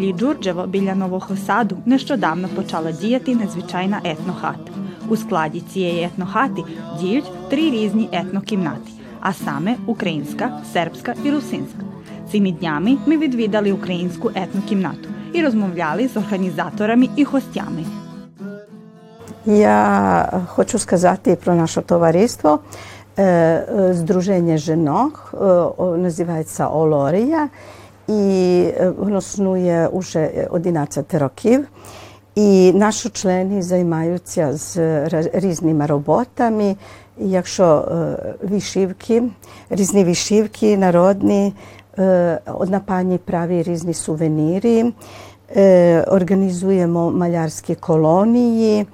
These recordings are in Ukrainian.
селі Джурджево біля Нового Саду нещодавно почала діяти незвичайна етнохата. У складі цієї етнохати діють три різні етнокімнати, а саме українська, сербська і русинська. Цими днями ми відвідали українську етнокімнату і розмовляли з організаторами і гостями. Я хочу сказати про наше товариство. Е, Здруženje жінок е, називається Олорія, і воно снує вже 11 років. І наші члени займаються з різними роботами. Якщо вишивки, різні вишивки народні, одна пані прави різні сувеніри, організуємо малярські колонії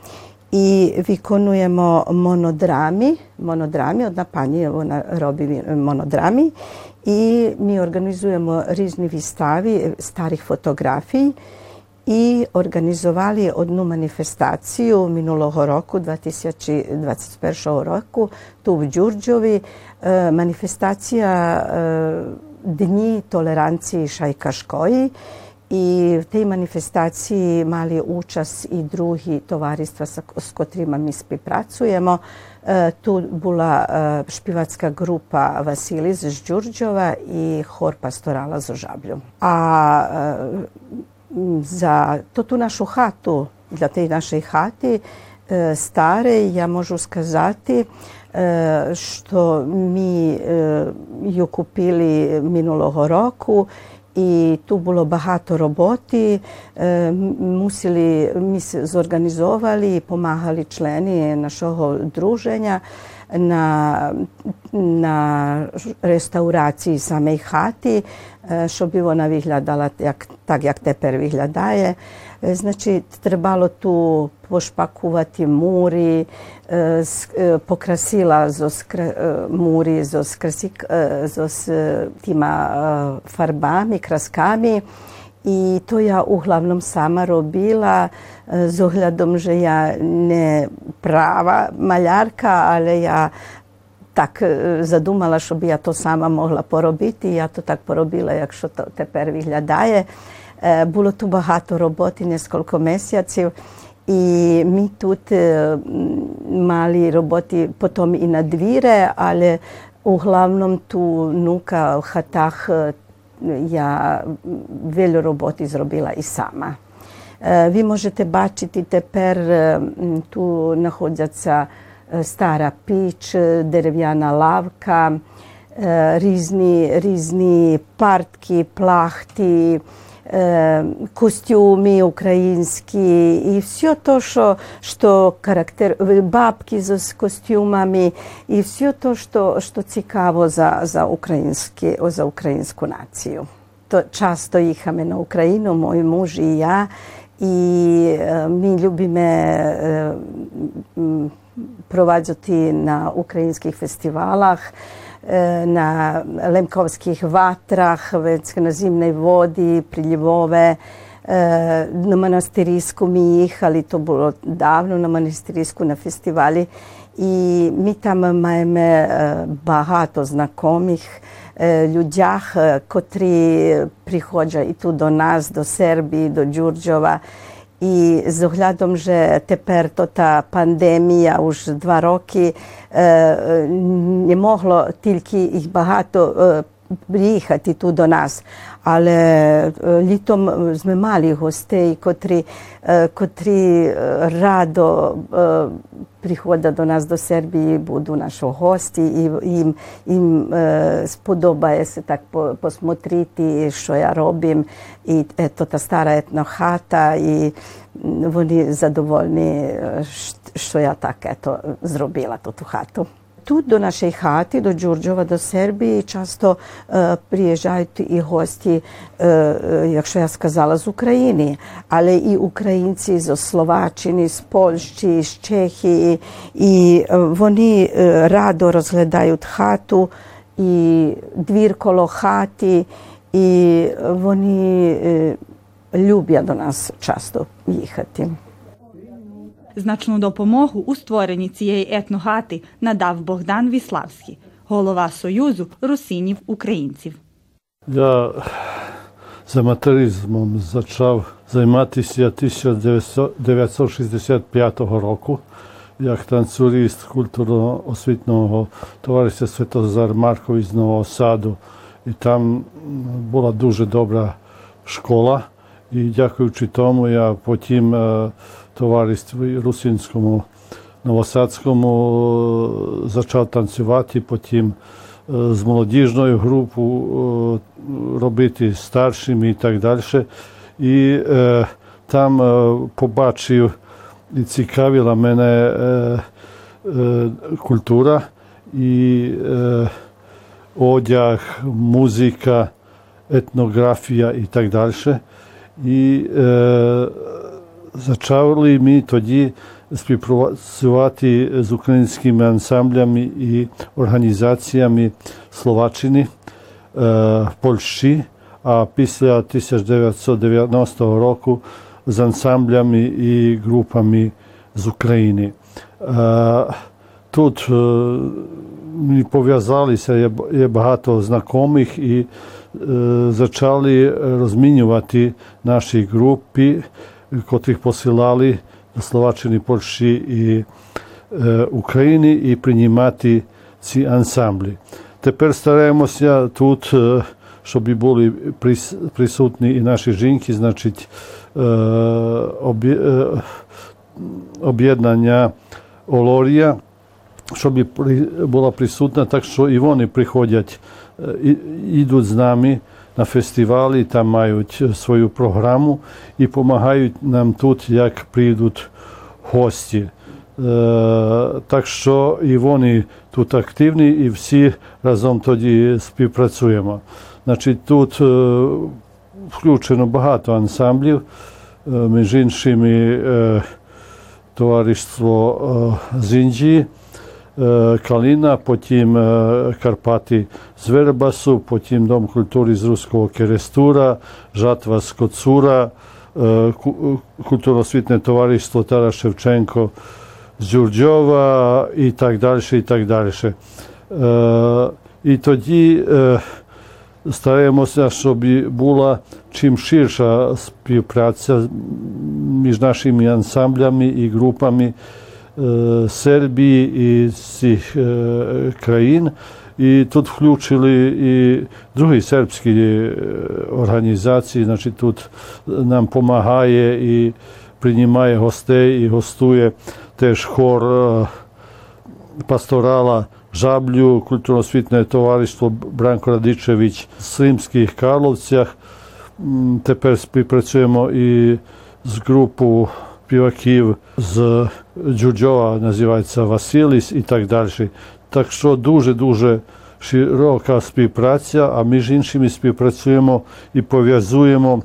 і виконуємо монодрами. Монодрами, одна пані вона робить монодрами. І ми організуємо різні вистави старих фотографій і організували одну маніфестацію минулого року, 2021 року, tu в Đurđovi. Маніфестація Дні толеранції Шайкашкої. І в тій маніфестації мали участь і другі товариства, з котрими ми співпрацюємо. Тут була шпівацька група Василій з Джурджова і хор пасторала з Ожаблю. А za to tu našu hatu, для tej нашої хати старої, я можу сказати, що ми її купили минулого року. І тут було багато роботи. Мусили, ми зорганізували і допомагали члени нашого друження на, на реставрації самої хати, щоб вона виглядала як, так, як тепер виглядає. Значить, trebalo tu pošpakovati muri, pokrasila zo muri zo s tima farbami, kraskami. I to ja uglavnom sama robila z ohľadom, že ja ne prava maljarka, ale ja tak zadumala, так задумала, щоб я то сама могла поробити. Я то так поробила, якщо то тепер виглядає. Було тут багато роботи, кілька місяців. І ми тут мали роботи потім і на двіре, але углавном ту нука в хатах я велю роботи зробила і сама. Ви можете бачити тепер знаходяться pić, derevjana lavka, rizni, rizni partki, plahti, костюми українські і все то, що що характер бабки з костюмами, і все то, що, що цікаво за за, українські, за українську націю. То часто їхаємо на Україну, мій муж і я, і ми любимо проводити на українських фестивалах. на лемковських ватрах, на зимній воді, прилівове. На монастирську ми їхали, то було давно на монастирську на фестивалі. І ми там маємо багато знайомих людях, котрі приходять і тут до нас, до Сербії, до Джурджова. І з оглядом, що тепер то та пандемія вже два роки не могло тільки їх багато prijehati tu do nas, ale e, ljutom sme mali gostej, kotri, e, kotri e, rado prihoda do nas do Srbiji, budu našo gosti i im, im spodoba je se tak posmotriti što ja robim i eto ta stara etno hata i oni zadovoljni što ja tak eto zrobila tu, tu hatu. Хати, до Джурджова, до Сербії часто е, приїжджають і гості, е, якщо я сказала, з України, але і українці з Словаччини, з Польщі, з Чехії. І вони е, радо розглядають хату і двір коло хати, і вони е, люблять до нас часто їхати. Значну допомогу у створенні цієї етногати надав Богдан Віславський, голова Союзу русинів українців. Ja з аматоризмом почав займатися 1965 року як танцюрист культурно-освітного товариства Святозар Маркович з Нового Саду. І там була дуже добра школа. І дякуючи тому, я потім в товаристві Русинському Новосадському почав танцювати, потім з молодіжною групою робити старшими і так далі. І е, там е, побачив і цікавила мене е, е, культура і е, одяг, музика, етнографія і так далі. І е, почали ми тоді співпрацювати з українськими ансамблями і організаціями Словаччини е, Польщі, а після 1990 року з ансамблями і групами з України. Е, тут е, ми пов'язалися, є багато знайомих і почали розмінювати наші групи, котрих посилали до Словаччини, Польщі і України і приймати ці ансамблі. Тепер стараємося тут, щоб були присутні і наші жінки, значить, об'єднання Олорія, щоб була присутня, так що і вони приходять, йдуть з нами на фестивалі, там мають свою програму і допомагають нам тут, як прийдуть гості. Так що і вони тут активні, і всі разом тоді співпрацюємо. Значить, тут включено багато ансамблів, між іншими товариство з Індії, Каліна, потім Карпати з Вербасу, потім Дом культури з Руського Керестура, Жатва з Коцура, культурно-освітне товариство Тарас Шевченко з Джурджова і так далі, і так далі. І тоді стараємося, щоб була чим ширша співпраця між нашими ансамблями і групами Сербії і цих країн. І тут включили і другі сербські організації, значить тут нам допомагає і приймає гостей і гостує теж хор пасторала Žablju, kulturno-osvітне товариство Бранко Радичевич в Римських Карловцях. Тепер співпрацюємо і з групою співаків з Джуджова, називається Василіс і так далі. Так що дуже-дуже широка співпраця, а між іншими співпрацюємо і пов'язуємо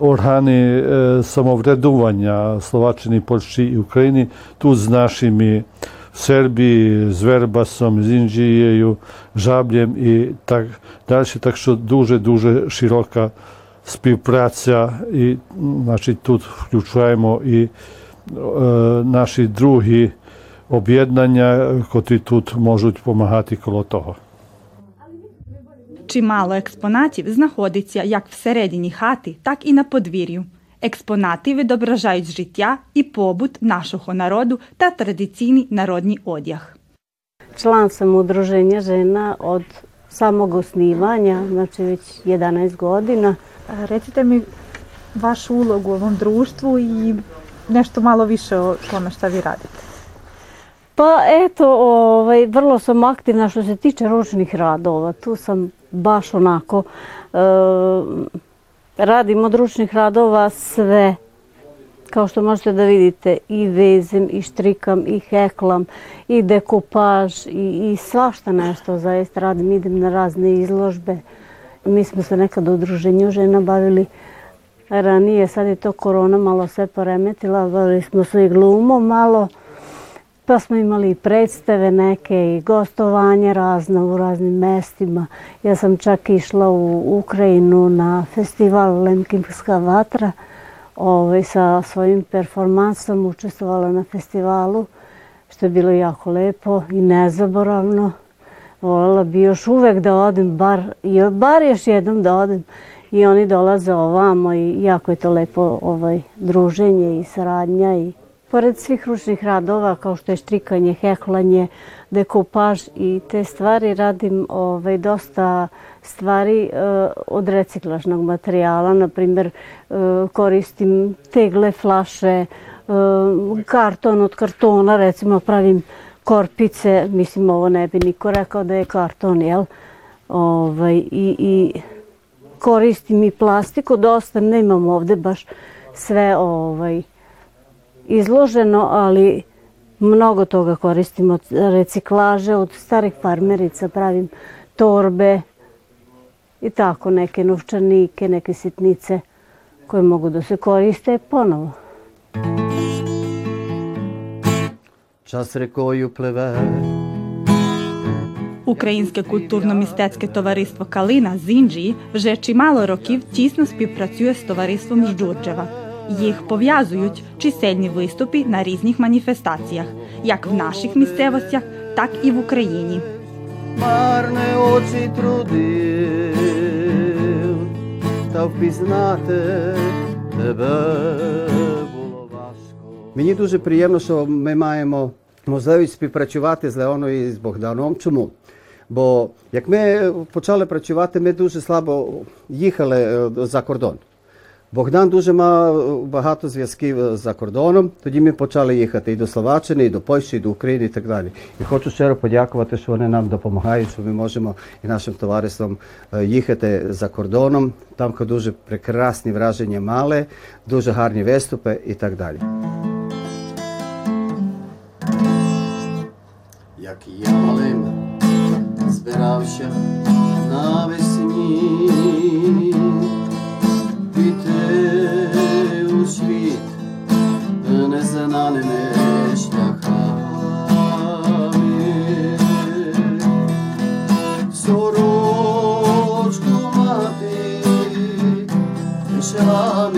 органи самоврядування Словаччини, Польщі і України тут з нашими в Сербії з Вербасом, з Індією, Жаблєм і так далі. Так що дуже-дуже широка співпраця. І значить, тут включаємо і е, наші другі об'єднання, котрі тут можуть допомагати коло того. Чимало експонатів знаходиться як всередині хати, так і на подвір'ю. Експонати відображають життя і побут нашого народу та традиційний народний одяг. Udruženja žena od samog osnivanja, znači već 11 godina. Recite mi vašu ulogu u ovom društvu i nešto malo više o tome šta vi radite. Pa eto, ovaj, vrlo sam aktivna što se tiče ručnih radova. Tu sam baš onako, e, radim od ručnih radova sve. Kao što možete da vidite i vezem, i štrikam, i heklam, i dekupaž, i, i svašta nešto zaista radim. Idem na razne izložbe. Mi smo se nekad u udruženju žena bavili ranije, sad je to korona malo sve poremetila, bavili smo se i glumom malo. Pa smo imali i predstave neke i gostovanje razna u raznim mestima. Ja sam čak išla u Ukrajinu na festival Lemkinska vatra. Ovaj, sa svojim performansom učestvovala na festivalu, što je bilo jako lepo i nezaboravno. Volela bi još uvek da odem, bar, bar još jednom da odem, i oni dolaze ovamo i jako je to lepo ovaj, druženje i saradnja i pored svih ručnih radova kao što je štrikanje, heklanje, dekupaž i te stvari radim ovaj, dosta stvari uh, od reciklažnog materijala. Na primjer, uh, koristim tegle, flaše, uh, karton od kartona, recimo pravim korpice, mislim ovo ne bi niko rekao da je karton, jel? Ovaj, i, i koristim i plastiku, dosta nemam ovde baš sve ovaj, izloženo, ali mnogo toga koristim od reciklaže, od starih farmerica pravim torbe i tako neke novčanike, neke sitnice koje mogu da se koriste ponovo. Час рекою пливе, Українське культурно-мистецьке товариство Калина з Індії вже чимало років тісно співпрацює з товариством Жджурджева. Їх пов'язують чисельні виступи на різних маніфестаціях, як в наших місцевостях, так і в Україні. марне очі трудив, та впізнати тебе було важко. Мені дуже приємно, що ми маємо можливість співпрацювати з Леоною і з Богданом. Чому? Бо як ми почали працювати, ми дуже слабо їхали е, за кордон. Богдан дуже мав багато зв'язків за кордоном. Тоді ми почали їхати і до Словаччини, і до Польщі, і до України, і так далі. І хочу щиро подякувати, що вони нам допомагають, що ми можемо і нашим товариством е, їхати за кордоном. Там дуже прекрасні враження мали, дуже гарні виступи і так далі. Як я малим збирався навесні піти у світ незнаними шляхами. Сорочку мати вишила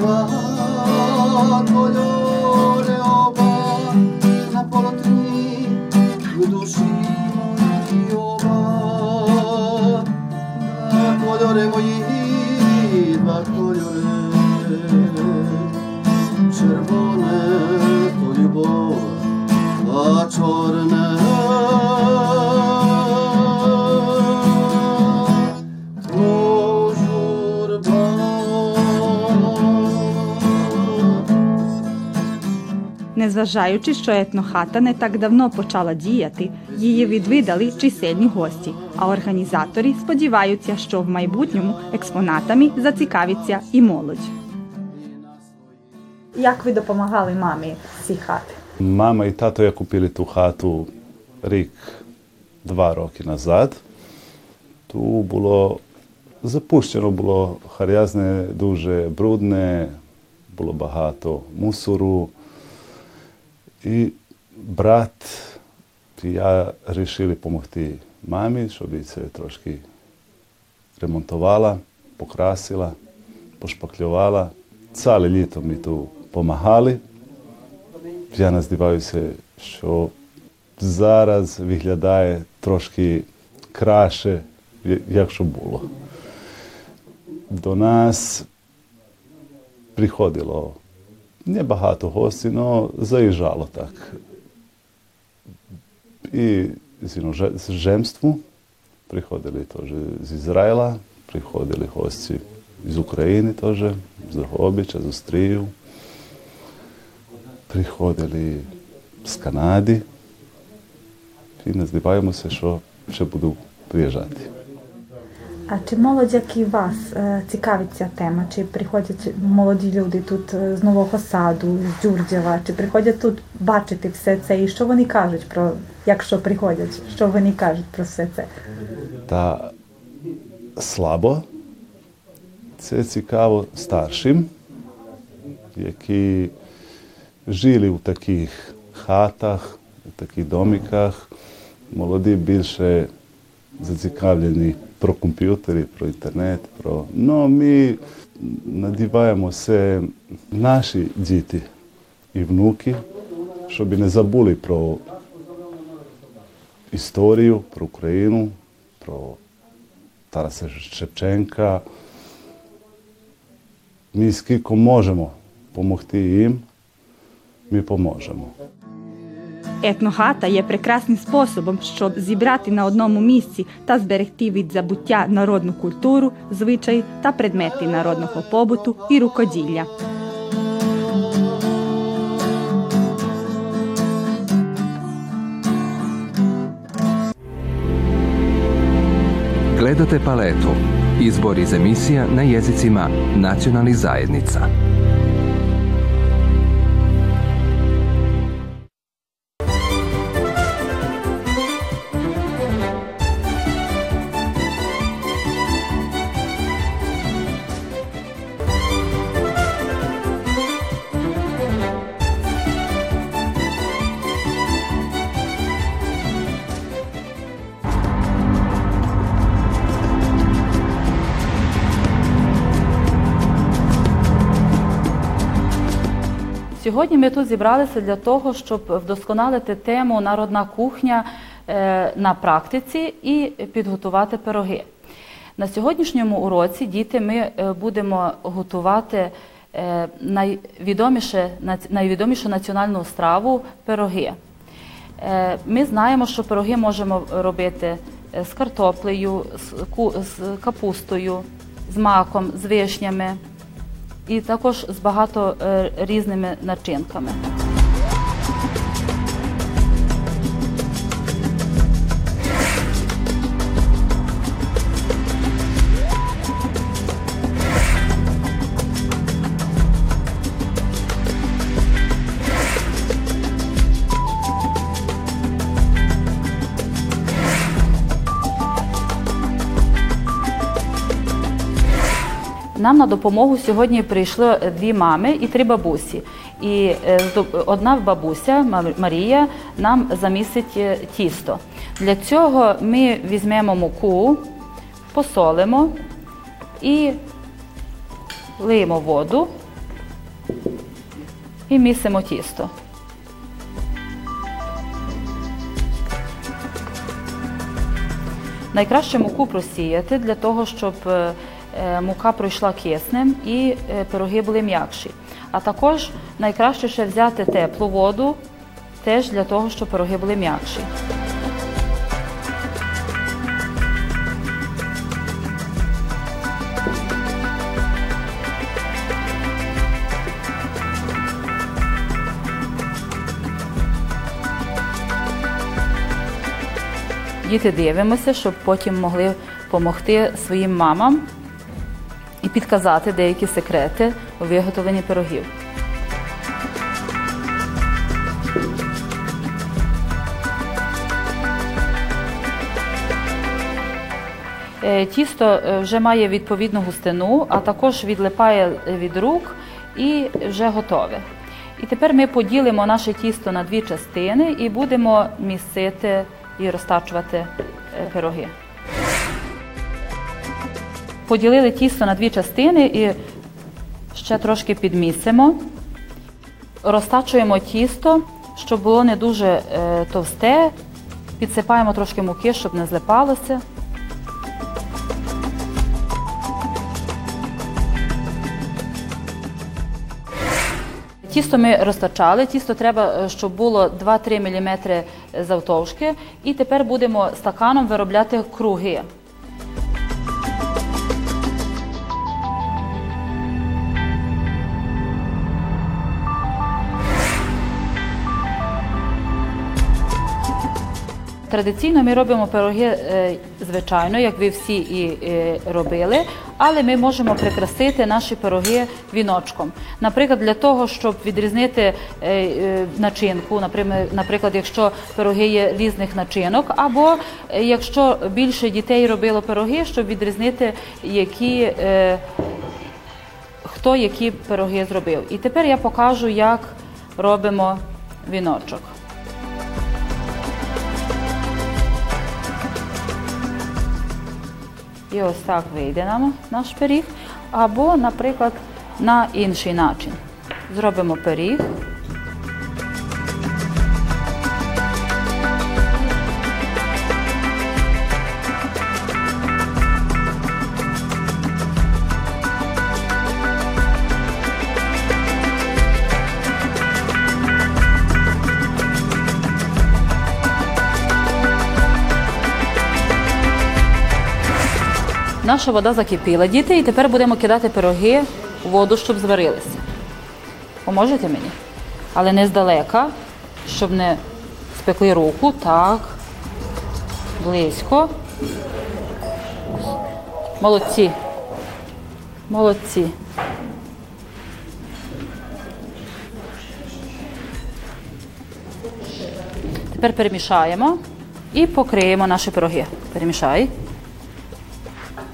대화 고요를 오바 사포로트니 그도시 모니 오바 고요를 모이 Незважаючи, що етнохата не так давно почала діяти, її відвідали чисельні гості, а організатори сподіваються, що в майбутньому експонатами зацікавиться і молодь. Як ви допомагали мамі цієї хати? I tato je kupili tu hatu rік два роки назад. Tu було запущено було харязне, дуже брудне, було багато мусору. I brat i ja rešili pomohti mami, što bi se troški remontovala, pokrasila, pošpakljovala. Cale ljeto mi tu pomahali. Ja nas divaju se što zaraz зараз виглядає трошки краще, якщо було. До нас приходило не багато гостей, але заїжджало так. І з іноземству приходили теж з Ізраїля, приходили гості з України теж, з Дрогобича, з Острію. Приходили з Канади. І не здиваємося, що ще буду приїжджати. А чи молодь, як і вас, е, цікавить ця тема? Чи приходять молоді люди тут е, з Нового Саду, з Джурджева, чи приходять тут бачити все це? І що вони кажуть про, якщо приходять, що вони кажуть про все це? Та слабо. Це цікаво старшим, які жили у таких хатах, у таких домиках. Молоді більше зацікавлені про комп'ютери, про інтернет. Про... Ну, ми надіваємося наші діти і внуки, щоб не забули про історію, про Україну, про Тараса Шевченка. Ми скільки можемо допомогти їм, ми поможемо. Етнохата є прекрасним способом, щоб зібрати на одному місці та зберегти від забуття народну культуру, звичаї та предмети народного побуту і рукоділля. Gledate paletu. Izbor iz emisija na jezicima nacionalnih zajednica. Сьогодні ми тут зібралися для того, щоб вдосконалити тему народна кухня е, на практиці і підготувати пироги. На сьогоднішньому уроці діти ми е, будемо готувати е, найвідоміше, найвідомішу національну страву пироги. Ми знаємо, що пироги можемо робити з картоплею, з капустою, з маком, з вишнями і також з багато е, різними начинками. Нам на допомогу сьогодні прийшли дві мами і три бабусі. І е, одна бабуся Марія нам замісить е, тісто. Для цього ми візьмемо муку, посолимо і лиємо воду і місимо тісто. Найкраще муку просіяти для того, щоб е, мука пройшла киснем і е, пироги були м'якші. А також найкраще ще взяти теплу воду, теж для того, щоб пироги були м'якші. Діти дивимося, щоб потім могли допомогти своїм мамам і підказати деякі секрети у виготовленні пирогів. Е, Тісто е, вже має відповідну густину, а також відлипає від рук і вже готове. І тепер ми поділимо наше тісто на дві частини і будемо місити і розтачувати е, пироги. Поділили тісто на дві частини і ще трошки підмісимо. Розтачуємо тісто, щоб було не дуже е, товсте. Підсипаємо трошки муки, щоб не злипалося. Тісто ми розтачали, тісто треба, е, щоб було 2-3 мм завтовшки. І тепер будемо стаканом виробляти круги. Традиційно ми робимо пироги, е, звичайно, як ви всі і е, робили, але ми можемо прикрасити наші пироги віночком. Наприклад, для того, щоб відрізнити е, начинку, наприклад, якщо пироги є різних начинок, або якщо більше дітей робило пироги, щоб відрізнити, які. хто які пироги зробив. І тепер я покажу, як робимо віночок. І ось так вийде нам наш пиріг. Або, наприклад, на інший начин. Зробимо пиріг. Наша вода закипіла, діти, і тепер будемо кидати пироги у воду, щоб зварилися. Поможете мені? Але не здалека, щоб не спекли руку. Так. Близько. Молодці. Молодці. Тепер перемішаємо і покриємо наші пироги. Перемішай.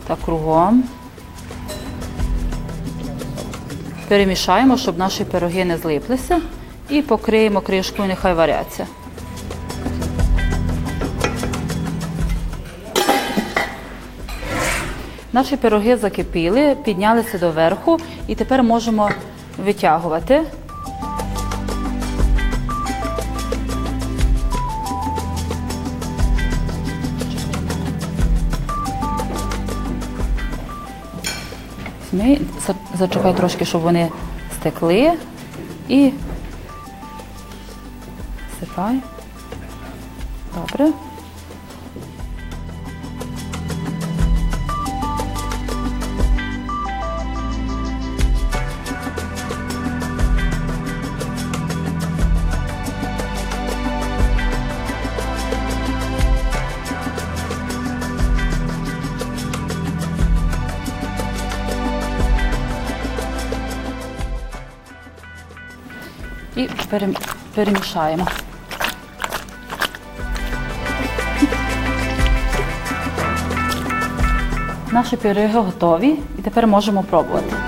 Так кругом. Перемішаємо, щоб наші пироги не злиплися. І покриємо кришкою, нехай варяться. Наші пироги закипіли, піднялися доверху і тепер можемо витягувати. Візьми, за- зачекай трошки, щоб вони стекли і сипай. Добре. Перемішаємо. Наші пироги готові і тепер можемо пробувати.